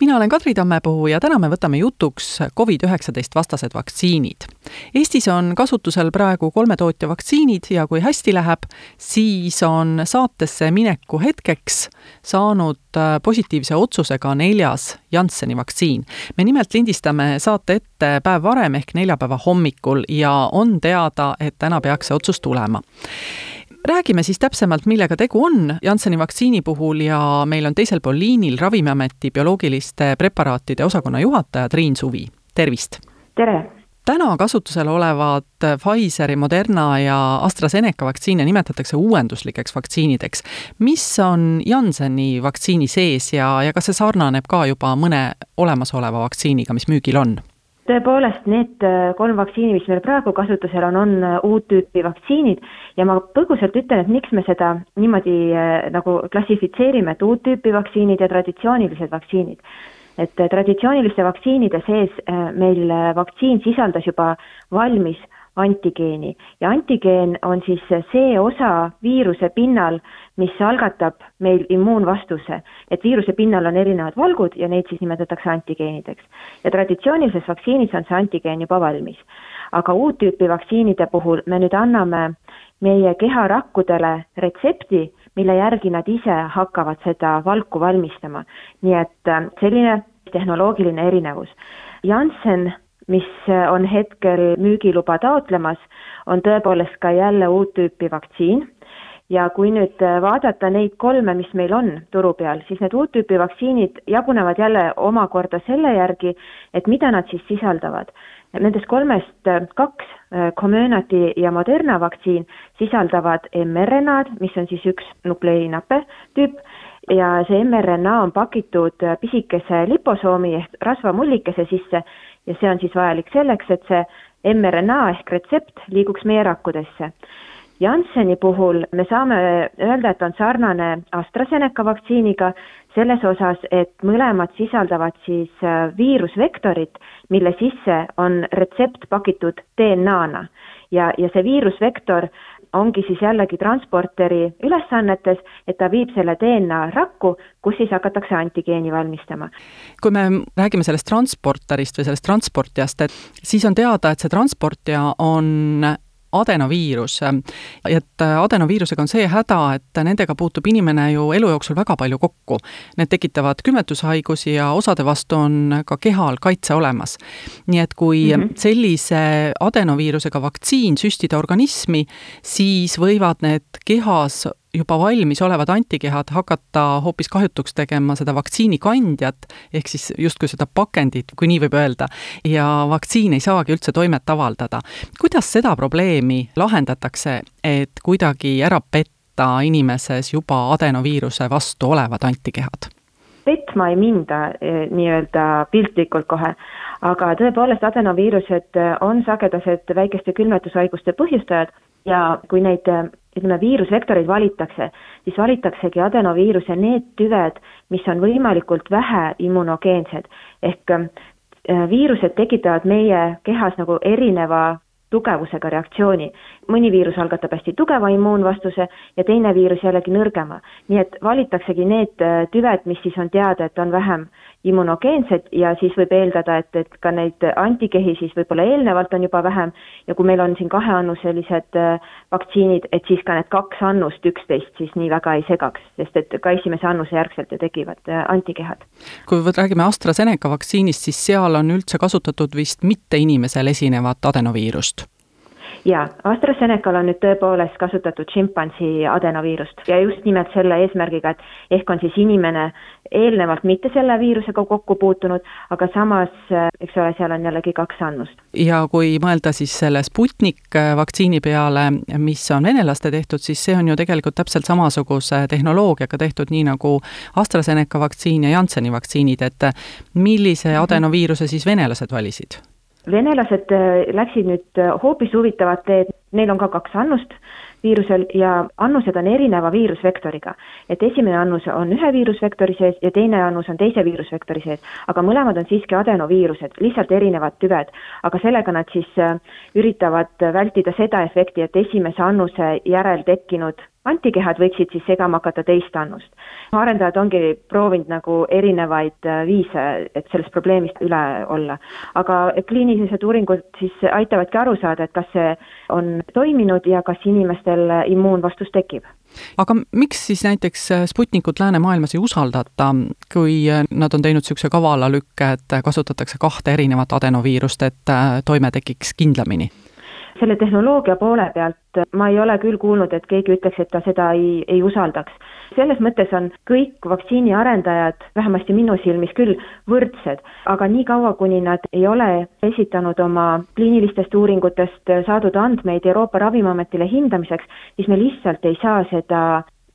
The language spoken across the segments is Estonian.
Mina olen Kadri Tammepuu ja täna me võtame jutuks Covid-19 vastased vaktsiinid. Eestis on kasutusel praegu kolme tootja vaktsiinid ja kui hästi läheb, siis on saatesse mineku hetkeks saanud äh, positiivse otsuse ka neljas Jansseni vaktsiin. me nimelt lindistame saate ette päev varem ehk neljapäeva hommikul ja on teada, et täna peaks see otsus tulema räägime siis täpsemalt, millega tegu on Jansseni vaktsiini puhul ja meil on teisel pool liinil Ravimiameti bioloogiliste preparaatide osakonna juhataja Triin Suvi, tervist! tere! täna kasutusel olevad Pfizeri, Moderna ja AstraZeneca vaktsiine nimetatakse uuenduslikeks vaktsiinideks. mis on Jansseni vaktsiini sees ja, ja kas see sarnaneb ka juba mõne olemasoleva vaktsiiniga, mis müügil on? Tõepoolest, need äh, kolm vaktsiini, mis meil praegu kasutusel on, on äh, uut tüüpi vaktsiinid ja ma põgusalt ütlen, et miks me seda niimoodi äh, nagu klassifitseerime, et uut tüüpi vaktsiinid ja traditsioonilised vaktsiinid. et traditsiooniliste vaktsiinide sees meil vaktsiin sisaldas juba valmis antigeeni ja antigeen on siis see osa viiruse pinnal, mis algatab meil immuunvastuse, et viiruse pinnal on erinevad valgud ja neid siis nimetatakse antigeenideks. ja traditsioonilises vaktsiinis on see antigeen juba valmis. aga uut tüüpi vaktsiinide puhul me nüüd anname meie keharakkudele retsepti, mille järgi nad ise hakkavad seda valku valmistama. nii et äh, selline tehnoloogiline erinevus. Janssen mis on hetkel müügiluba taotlemas, on tõepoolest ka jälle uut tüüpi vaktsiin ja kui nüüd vaadata neid kolme, mis meil on turu peal, siis need uut tüüpi vaktsiinid jagunevad jälle omakorda selle järgi, et mida nad siis sisaldavad. Nendest kolmest kaks, Comirnaty ja Moderna vaktsiin, sisaldavad mRNA-d, mis on siis üks nukleinape tüüp, ja see mRNA on pakitud pisikese liposoomi ehk rasvamullikese sisse ja see on siis vajalik selleks, et see mRNA ehk retsept liiguks meie rakkudesse. Jansseni puhul me saame öelda, et on sarnane AstraZeneca vaktsiiniga selles osas, et mõlemad sisaldavad siis äh, viirusvektorit, mille sisse on retsept pakitud DNA-na ja, ja see viirusvektor ongi siis jällegi transporteri ülesannetes, et ta viib selle DNA rakku, kus siis hakatakse antigeeni valmistama. kui me räägime sellest transporterist või sellest transportijast, et siis on teada, et see transportija on adenoviirus. et adenoviirusega on see häda, et nendega puutub inimene ju elu jooksul väga palju kokku. Need tekitavad külmetushaigusi ja osade vastu on ka kehal kaitse olemas. nii et kui mm -hmm. sellise adenoviirusega vaktsiin süstida organismi, siis võivad need kehas juba valmis olevad antikehad hakata hoopis kahjutuks tegema seda vaktsiinikandjat, ehk siis justkui seda pakendit, kui nii võib öelda, ja vaktsiin ei saagi üldse toimet avaldada. kuidas seda probleemi lahendatakse, et kuidagi ära petta inimeses juba adenoviiruse vastu olevad antikehad? petma ei minda eh, nii-öelda piltlikult kohe, aga tõepoolest adenoviirused on sagedased väikeste külmetushaiguste põhjustajad ja kui neid ütleme, viirusvektoreid valitakse, siis valitaksegi adenoviiruse need tüved, mis on võimalikult vähe immunogeensed. ehk äh, viirused tekitavad meie kehas nagu erineva tugevusega reaktsiooni. mõni viirus algatab hästi tugeva immuunvastuse ja teine viirus jällegi nõrgema. nii et valitaksegi need äh, tüved, mis siis on teada, et on vähem immunogeensed ja siis võib eeldada, et, et ka neid antikehi siis võib-olla eelnevalt on juba vähem ja kui meil on siin kaheannuselised äh, vaktsiinid, et siis ka need kaks annust üksteist siis nii väga ei segaks, sest et ka esimese annuse järgselt ju tekivad äh, antikehad. kui räägime AstraZeneca vaktsiinist, siis seal on üldse kasutatud vist mitte inimesel esinevat adenoviirust jaa, AstraZenecal on nüüd tõepoolest kasutatud šimpansi adenoviirust ja just nimelt selle eesmärgiga, et ehk on siis inimene eelnevalt mitte selle viirusega kokku puutunud, aga samas, eks ole, seal on jällegi kaks annust. ja kui mõelda siis selle Sputnik vaktsiini peale, mis on venelaste tehtud, siis see on ju tegelikult täpselt samasuguse tehnoloogiaga tehtud, nii nagu AstraZeneca vaktsiin ja Jansseni vaktsiinid, et millise mhm. adenoviiruse siis venelased valisid? Venelased äh, läksid nüüd äh, hoopis huvitavat teed, neil on ka kaks annust viirusel ja annused on erineva viirusvektoriga. et esimene annus on ühe viirusvektori sees ja teine annus on teise viirusvektori sees, aga mõlemad on siiski adenoviirused, lihtsalt erinevad tüved. aga sellega nad siis äh, üritavad vältida seda efekti, et esimese annuse järel tekkinud antikehad võiksid siis segama hakata teist annust. arendajad ongi proovinud nagu erinevaid äh, viise, et sellest probleemist üle olla. aga kliinilised uuringud siis aitavadki aru saada, et kas see on toiminud ja kas inimestel immuunvastus tekib aga miks siis näiteks äh, Sputnikut läänemaailmas ei usaldata, kui äh, nad on teinud niisuguse kavala lükke, et kasutatakse kahte erinevat adenoviirust, et toime tekiks kindlamini? Selle tehnoloogia poole pealt ma ei ole küll kuulnud, et keegi ütleks, et ta seda ei, ei usaldaks. selles mõttes on kõik vaktsiiniarendajad, vähemasti minu silmis küll, võrdsed, aga niikaua, kuni nad ei ole esitanud oma kliinilistest uuringutest saadud andmeid Euroopa Ravimiametile hindamiseks, siis me lihtsalt ei saa seda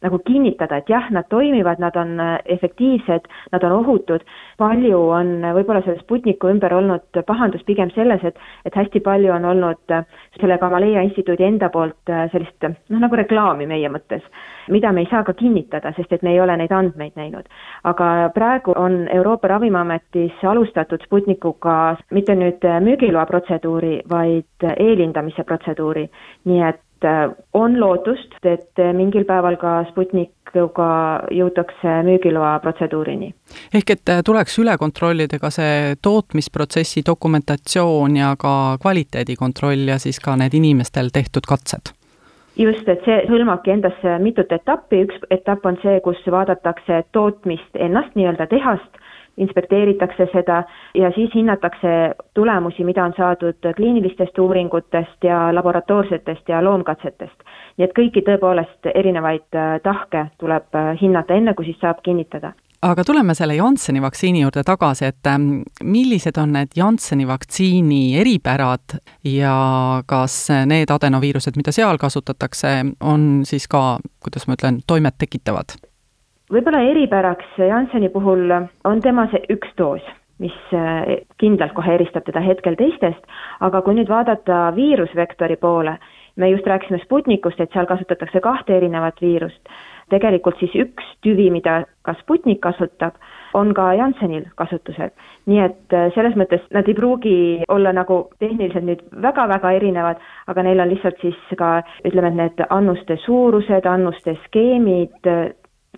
nagu kinnitada, et jah, nad toimivad, nad on äh, efektiivsed, nad on ohutud, palju on äh, võib-olla selle Sputniku ümber olnud pahandus pigem selles, et et hästi palju on olnud äh, selle Gamaleya instituudi enda poolt sellist noh, nagu reklaami meie mõttes, mida me ei saa ka kinnitada, sest et me ei ole neid andmeid näinud. aga praegu on Euroopa Ravimiametis alustatud Sputnikuga mitte nüüd müügiloa protseduuri, vaid eelhindamise protseduuri, nii et Äh, on lootust, et mingil päeval ka Sputnikuga jõutakse müügiloa protseduurini. ehk et äh, tuleks üle kontrollida ka see tootmisprotsessi dokumentatsioon ja ka kvaliteedikontroll ja siis ka need inimestel tehtud katsed? just, et see hõlmabki endasse mitut etappi, üks etapp on see, kus vaadatakse tootmist ennast, nii-öelda tehast, inspekteeritakse seda ja siis hinnatakse tulemusi, mida on saadud kliinilistest uuringutest ja laboratoorsetest ja loomkatsetest. nii et kõiki tõepoolest erinevaid äh, tahke tuleb äh, hinnata, enne kui siis saab kinnitada aga tuleme selle Jansseni vaktsiini juurde tagasi, et ähm, millised on need Jansseni vaktsiini eripärad ja kas need adenoviirused, mida seal kasutatakse, on siis ka, kuidas ma ütlen, toimet tekitavad? Võib-olla eripäraks Jansseni puhul on tema see üks doos, mis eh, kindlalt kohe eristab teda hetkel teistest, aga kui nüüd vaadata viirusvektori poole, me just rääkisime Sputnikust, et seal kasutatakse kahte erinevat viirust. tegelikult siis üks tüvi, mida ka Sputnik kasutab, on ka Janssenil kasutusel. nii et eh, selles mõttes nad ei pruugi olla nagu tehniliselt nüüd väga-väga erinevad, aga neil on lihtsalt siis ka ütleme, et need annuste suurused, annuste skeemid,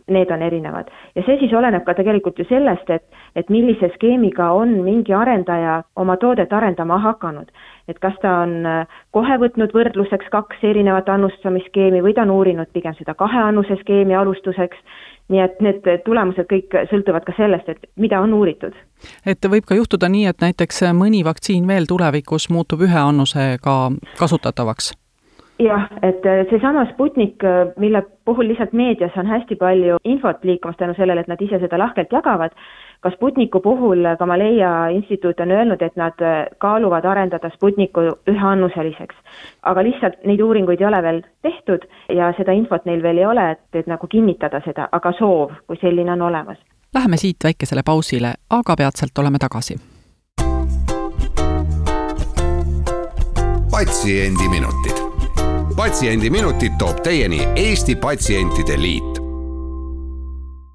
need on erinevad. ja see siis oleneb ka tegelikult ju sellest, et, et millise skeemiga on mingi arendaja oma toodet arendama hakanud. et kas ta on äh, kohe võtnud võrdluseks kaks erinevat annustamisskeemi või ta on uurinud pigem seda kahe annuse skeemi alustuseks, nii et need tulemused kõik sõltuvad ka sellest, et mida on uuritud. et võib ka juhtuda nii, et näiteks mõni vaktsiin veel tulevikus muutub ühe annusega kasutatavaks jah, et äh, seesama Sputnik, äh, mille puhul lihtsalt meedias on hästi palju infot liikumas tänu sellele, et nad ise seda lahkelt jagavad, ka Sputniku puhul Gamaleya instituut on öelnud, et nad äh, kaaluvad arendada Sputniku üheannuseliseks. aga lihtsalt neid uuringuid ei ole veel tehtud ja seda infot neil veel ei ole, et, et nagu kinnitada seda, aga soov kui selline on olemas. Läheme siit väikesele pausile, aga peatselt oleme tagasi. patsiendiminutid patsiendiminutid toob teieni Eesti Patsientide Liit.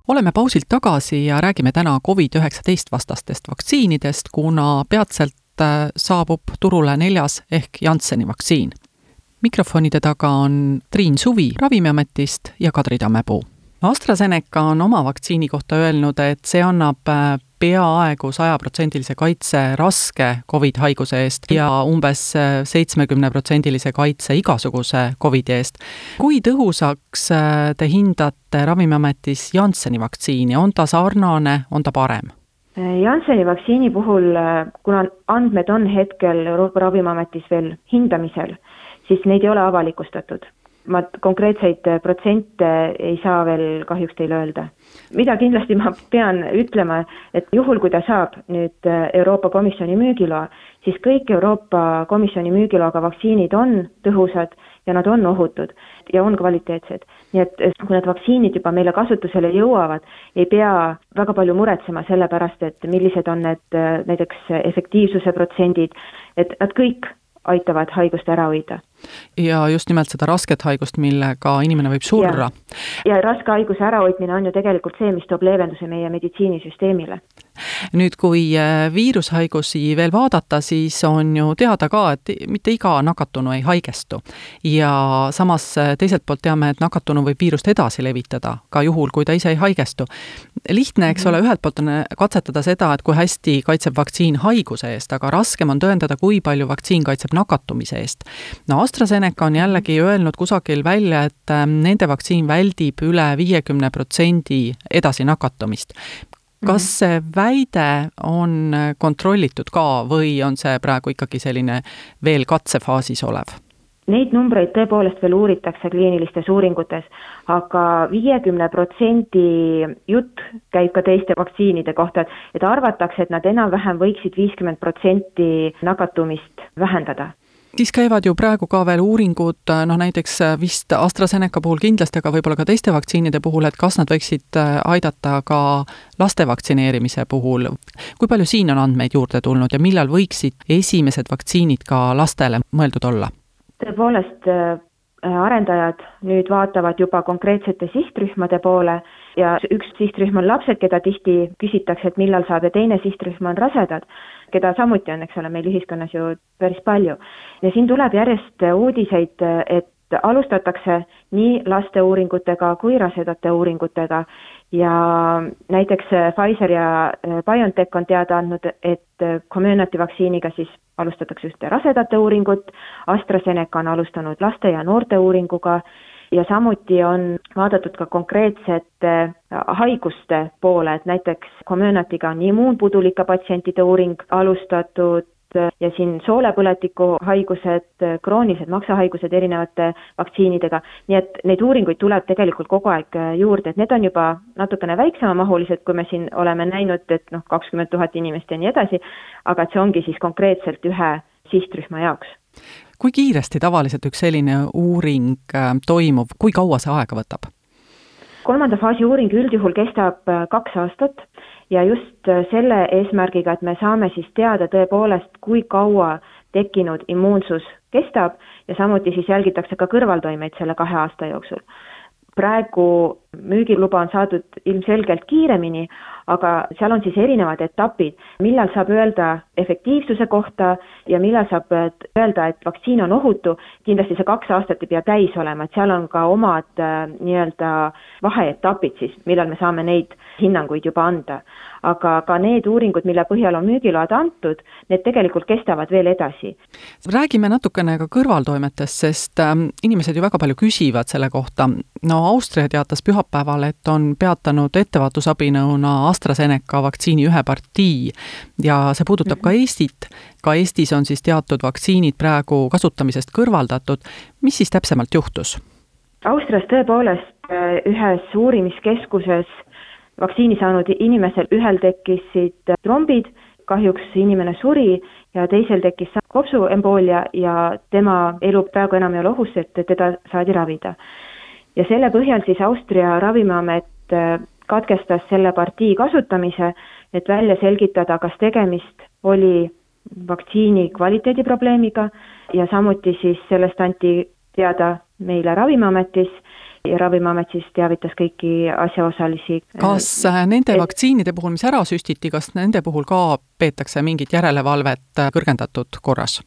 oleme pausilt tagasi ja räägime täna Covid-19 vastastest vaktsiinidest, kuna peatselt äh, saabub turule neljas ehk Jansseni vaktsiin. mikrofonide taga on Triin Suvi Ravimiametist ja Kadri Tammepuu. AstraZeneca on oma vaktsiini kohta öelnud, et see annab äh, peaaegu sajaprotsendilise kaitse raske Covid haiguse eest ja umbes seitsmekümneprotsendilise kaitse igasuguse Covidi eest. kui tõhusaks äh, te hindate Ravimiametis Jansseni vaktsiini, on ta sarnane, on ta parem? Jansseni vaktsiini puhul, äh, kuna andmed on hetkel Euroopa Ravimiametis veel hindamisel, siis neid ei ole avalikustatud ma konkreetseid äh, protsente ei saa veel kahjuks teile öelda. mida kindlasti ma pean ütlema, et juhul, kui ta saab nüüd äh, Euroopa Komisjoni müügiloa, siis kõik Euroopa Komisjoni müügiloaga vaktsiinid on tõhusad ja nad on ohutud ja on kvaliteetsed. nii et äh, kui need vaktsiinid juba meile kasutusele jõuavad, ei pea väga palju muretsema selle pärast, et millised on need näiteks efektiivsuse protsendid, et nad kõik aitavad haigust ära hoida. Ja just nimelt seda rasket haigust, millega inimene võib surra. ja raske haiguse ärahoidmine on ju tegelikult see, mis toob leevenduse meie meditsiinisüsteemile nüüd, kui äh, viirushaigusi veel vaadata, siis on ju teada ka, et mitte iga nakatunu ei haigestu. ja samas äh, teiselt poolt teame, et nakatunu võib viirust edasi levitada, ka juhul, kui ta ise ei haigestu. lihtne, eks ole, ühelt poolt on äh, katsetada seda, et kui hästi kaitseb vaktsiin haiguse eest, aga raskem on tõendada, kui palju vaktsiin kaitseb nakatumise eest. no AstraZeneca on jällegi öelnud kusagil välja, et nende vaktsiin väldib üle viiekümne protsendi edasi nakatumist kas mhm. see väide on kontrollitud ka või on see praegu ikkagi selline veel katsefaasis olev? Neid numbreid tõepoolest veel uuritakse kliinilistes uuringutes aga, aga viiekümne protsendi jutt käib ka teiste vaktsiinide kohta, et, et arvatakse, et nad enam-vähem võiksid viiskümmend protsenti nakatumist vähendada siis käivad ju praegu ka veel uuringud, noh näiteks vist AstraZeneca puhul kindlasti, aga võib-olla ka teiste vaktsiinide puhul, et kas nad võiksid äh, aidata ka laste vaktsineerimise puhul. kui palju siin on andmeid juurde tulnud ja millal võiksid esimesed vaktsiinid ka lastele mõeldud olla? tõepoolest, äh, arendajad nüüd vaatavad juba konkreetsete sihtrühmade poole ja üks sihtrühm on lapsed, keda tihti küsitakse, et millal saab ja teine sihtrühm on rasedad keda samuti on, eks ole, meil ühiskonnas ju päris palju. ja siin tuleb järjest uudiseid, et alustatakse nii laste uuringutega kui rasedate uuringutega. Ja näiteks Pfizer ja BioNTech on teada andnud, et community vaktsiiniga siis alustatakse ühte rasedate uuringut, AstraZeneca on alustanud laste ja noorte uuringuga ja samuti on vaadatud ka konkreetsete äh, haiguste poole, et näiteks Community'ga on immuunpudulike patsientide uuring alustatud äh, ja siin soolepõletiku haigused, äh, kroonilised maksahaigused erinevate vaktsiinidega, nii et neid uuringuid tuleb tegelikult kogu aeg juurde, et need on juba natukene väiksemamahulised, kui me siin oleme näinud, et noh, kakskümmend tuhat inimest ja nii edasi, aga et see ongi siis konkreetselt ühe sihtrühma jaoks kui kiiresti tavaliselt üks selline uuring äh, toimub, kui kaua see aega võtab? kolmanda faasi uuring üldjuhul kestab äh, kaks aastat ja just äh, selle eesmärgiga, et me saame siis teada tõepoolest, kui kaua tekkinud immuunsus kestab ja samuti siis jälgitakse ka kõrvaltoimeid selle kahe aasta jooksul praegu müügiluba on saadud ilmselgelt kiiremini, aga seal on siis erinevad etapid, millal saab öelda efektiivsuse kohta ja millal saab öelda, et vaktsiin on ohutu, kindlasti see kaks aastat ei pea täis olema, et seal on ka omad äh, nii-öelda vaheetapid siis, millal me saame neid hinnanguid juba anda. aga ka need uuringud, mille põhjal on müügiload antud, need tegelikult kestavad veel edasi. räägime natukene ka kõrvaltoimetest, sest äh, inimesed ju väga palju küsivad selle kohta. no Austria teatas pühapäeval, et on peatanud ettevaatusabinõuna AstraZeneca vaktsiini ühe partii ja see puudutab ka Eestit. ka Eestis on siis teatud vaktsiinid praegu kasutamisest kõrvaldatud. mis siis täpsemalt juhtus? Austrias tõepoolest äh, ühes uurimiskeskuses vaktsiini saanud inimesel ühel tekkisid trombid, kahjuks inimene suri ja teisel tekkis kopsuemboolia ja tema elu praegu enam ei ole ohus, et teda saadi ravida. ja selle põhjal siis Austria Ravimiamet äh, katkestas selle partii kasutamise, et välja selgitada, kas tegemist oli vaktsiini kvaliteediprobleemiga ja samuti siis sellest anti teada meile Ravimiametis ja Ravimiamet siis teavitas kõiki asjaosalisi. kas äh, nende et... vaktsiinide puhul, mis ära süstiti, kas nende puhul ka peetakse mingit järelevalvet äh, kõrgendatud korras?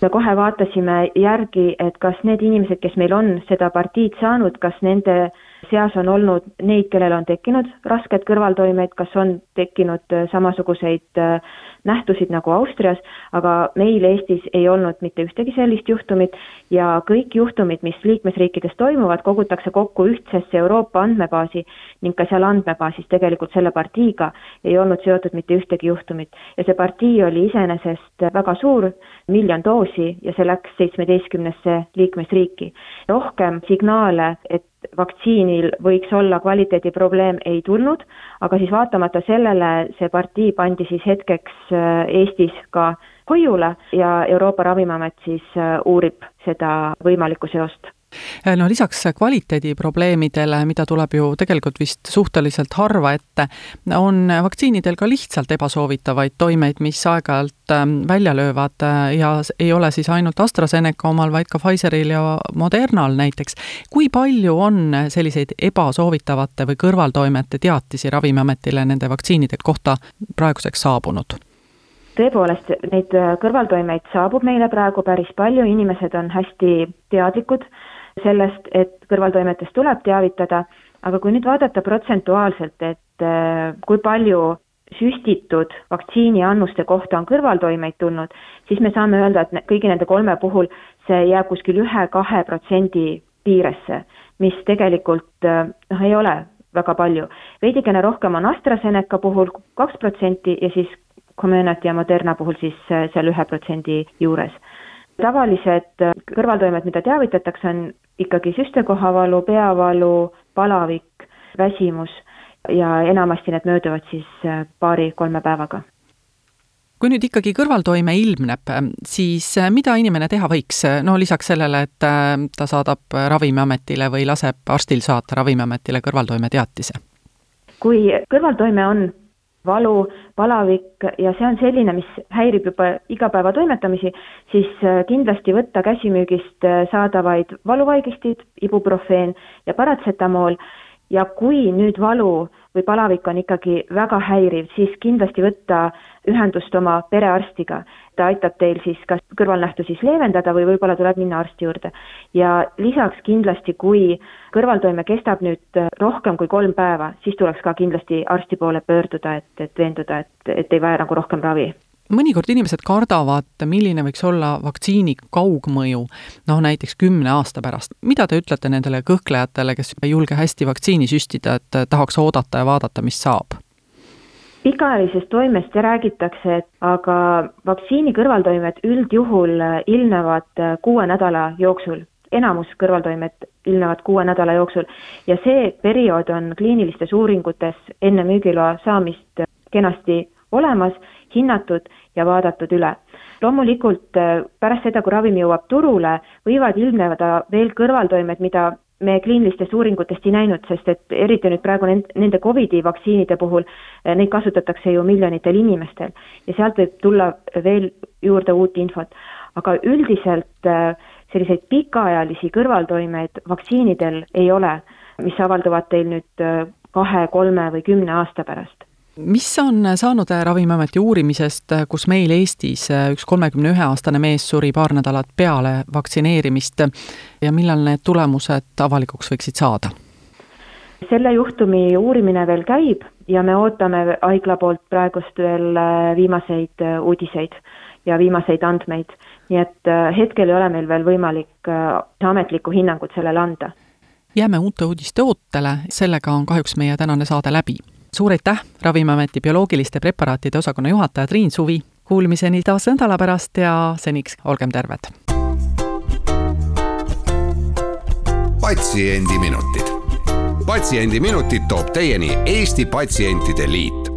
me kohe vaatasime järgi, et kas need inimesed, kes meil on seda partiid saanud, kas nende seas on olnud neid, kellel on tekkinud rasked kõrvaltoimed, kas on tekkinud äh, samasuguseid äh, nähtusid nagu Austrias, aga meil Eestis ei olnud mitte ühtegi sellist juhtumit ja kõik juhtumid, mis liikmesriikides toimuvad, kogutakse kokku ühtsesse Euroopa andmebaasi ning ka seal andmebaasis tegelikult selle partiiga ei olnud seotud mitte ühtegi juhtumit. ja see partii oli iseenesest väga suur, miljon doosi ja see läks seitsmeteistkümnesse liikmesriiki. rohkem signaale, et vaktsiinil võiks olla kvaliteediprobleem, ei tulnud, aga siis vaatamata sellele see partii pandi siis hetkeks Eestis ka hoiule ja Euroopa Ravimiamet siis äh, uurib seda võimalikku seost no lisaks kvaliteediprobleemidele, mida tuleb ju tegelikult vist suhteliselt harva ette, on vaktsiinidel ka lihtsalt ebasoovitavaid toimeid, mis aeg-ajalt ähm, välja löövad äh, ja ei ole siis ainult AstraZeneca omal, vaid ka Pfizeril ja Modernal näiteks. kui palju on selliseid ebasoovitavate või kõrvaltoimete teatisi Ravimiametile nende vaktsiinide kohta praeguseks saabunud? Tõepoolest, neid kõrvaltoimeid saabub meile praegu päris palju, inimesed on hästi teadlikud sellest, et kõrvaltoimetest tuleb teavitada, aga kui nüüd vaadata protsentuaalselt, et äh, kui palju süstitud vaktsiiniannuste kohta on kõrvaltoimeid tulnud, siis me saame öelda, et kõigi nende kolme puhul see jääb kuskil ühe-kahe protsendi piiresse, mis tegelikult äh, noh, ei ole väga palju. veidikene rohkem on AstraZeneca puhul kaks protsenti ja siis Comenati ja Moderna puhul siis äh, seal ühe protsendi juures. Tavalised äh, kõrvaltoimed, mida teavitatakse, on ikkagi süstekohavalu, peavalu, palavik, väsimus ja enamasti need mööduvad siis äh, paari-kolme päevaga. Kui nüüd ikkagi kõrvaltoime ilmneb, siis mida inimene teha võiks, no lisaks sellele, et ta saadab Ravimiametile või laseb arstil saata Ravimiametile kõrvaltoimeteatise? kui kõrvaltoime on valu, palavik ja see on selline, mis häirib juba igapäevatoimetamisi, siis äh, kindlasti võtta käsimüügist äh, saadavaid valuvaigistid, ibuprofeen ja paratsetamool ja kui nüüd valu või palavik on ikkagi väga häiriv, siis kindlasti võtta ühendust oma perearstiga. Ta aitab teil siis kas kõrvalnähtusi siis leevendada või võib-olla tuleb minna arsti juurde. ja lisaks kindlasti, kui kõrvaltoime kestab nüüd rohkem kui kolm päeva, siis tuleks ka kindlasti arsti poole pöörduda, et, et veenduda, et, et ei vaja nagu rohkem ravi mõnikord inimesed kardavad, milline võiks olla vaktsiini kaugmõju, noh näiteks kümne aasta pärast. mida te ütlete nendele kõhklejatele, kes ei julge hästi vaktsiini süstida, et tahaks oodata ja vaadata, mis saab? Pikaajalisest toimest räägitakse, et aga vaktsiini kõrvaltoimed üldjuhul ilmnevad kuue nädala jooksul enamus kõrvaltoimed ilmnevad kuue nädala jooksul ja see periood on kliinilistes uuringutes enne müügiloa saamist kenasti olemas, hinnatud ja vaadatud üle. loomulikult äh, pärast seda, kui ravim jõuab turule, võivad ilmneda veel kõrvaltoimed, mida me kliinilistest uuringutest ei näinud, sest et eriti nüüd praegu nende Covidi vaktsiinide puhul, äh, neid kasutatakse ju miljonitel inimestel ja sealt võib tulla veel juurde uut infot. aga üldiselt äh, selliseid pikaajalisi kõrvaltoimeid vaktsiinidel ei ole, mis avalduvad teil nüüd kahe, kolme või kümne aasta pärast mis on saanud Ravimiameti uurimisest, kus meil Eestis üks kolmekümne ühe aastane mees suri paar nädalat peale vaktsineerimist ja millal need tulemused avalikuks võiksid saada? selle juhtumi uurimine veel käib ja me ootame haigla poolt praegust veel äh, viimaseid äh, uudiseid ja viimaseid andmeid. nii et äh, hetkel ei ole meil veel võimalik ametlikku hinnangut sellele anda. jääme uute uudiste ootele, sellega on kahjuks meie tänane saade läbi suur aitäh, Ravimiameti bioloogiliste preparaatide osakonna juhataja Triin Suvi. Kuulmiseni taas nädala pärast ja seniks olgem terved. patsiendiminutid. patsiendiminutid toob teieni Eesti Patsientide Liit